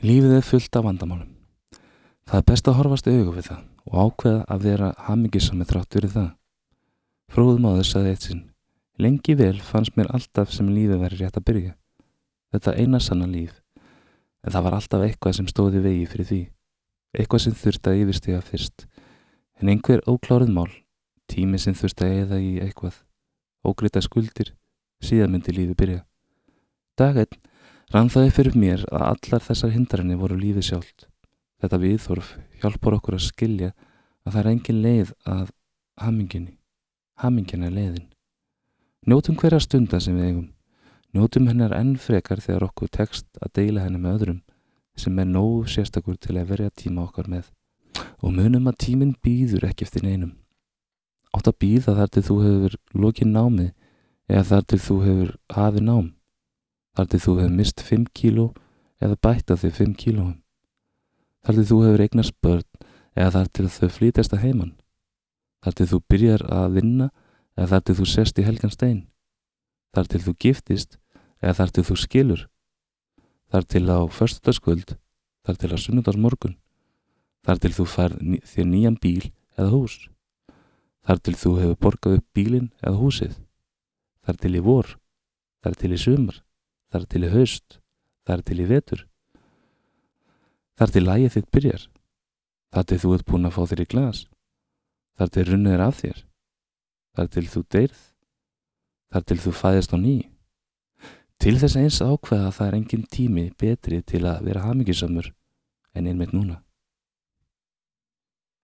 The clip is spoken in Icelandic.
Lífið er fullt af vandamálum. Það er best að horfast auðvitað við það og ákveða að vera hamingisam með þrátt verið það. Þess að eitt sinn. Lengi vel fannst mér alltaf sem lífið væri rétt að byrja. Þetta eina sanna líf. En það var alltaf eitthvað sem stóði vegi fyrir því. Eitthvað sem þurfti að yfirstiga fyrst. En einhver óklárið mál, tími sem þurfti að eða í eitthvað, ógreita skuldir, síðan myndi lífið byrja. Daginn rann það fyrir mér að allar þessar hindarinni voru lífið sjálft. Þetta viðþorf hjálpar okkur að skilja að það er engin leið að haminginni. Hamingin er leiðin. Njótum hverja stunda sem við eigum. Njótum hennar enn frekar þegar okkur tekst að deila henni með öðrum sem er nógu sérstakur til að verja tíma okkar með. Og munum að tíminn býður ekki eftir neinum. Átt að býða þar til þú hefur lokið námið eða þar til þú hefur hafið nám. Þar til þú hefur mist 5 kíló eða bætt að þig 5 kílóum. Þar til þú hefur eignast börn eða þar til þau flýtast að heiman. Þar til þú byrjar að vinna eða þar til þú sest í helgan stein. Þar til þú giftist eða þar til þú skilur. Þar til á förstutaskvöld, þar til á sunnudagsmorgun. Þar til þú fær þér nýjan bíl eða hús. Þar til þú hefur borgað upp bílinn eða húsið. Þar til í vor, þar til í sumar, þar til í haust, þar til í vetur. Þar til lægið þitt byrjar. Þar til þú ert búin að fá þér í glas. Þar til runnið er af þér. Þar til þú deyrð. Þar til þú fæðist á ný. Til þess eins ákveða að það er engin tími betri til að vera hamingisamur en einmitt núna.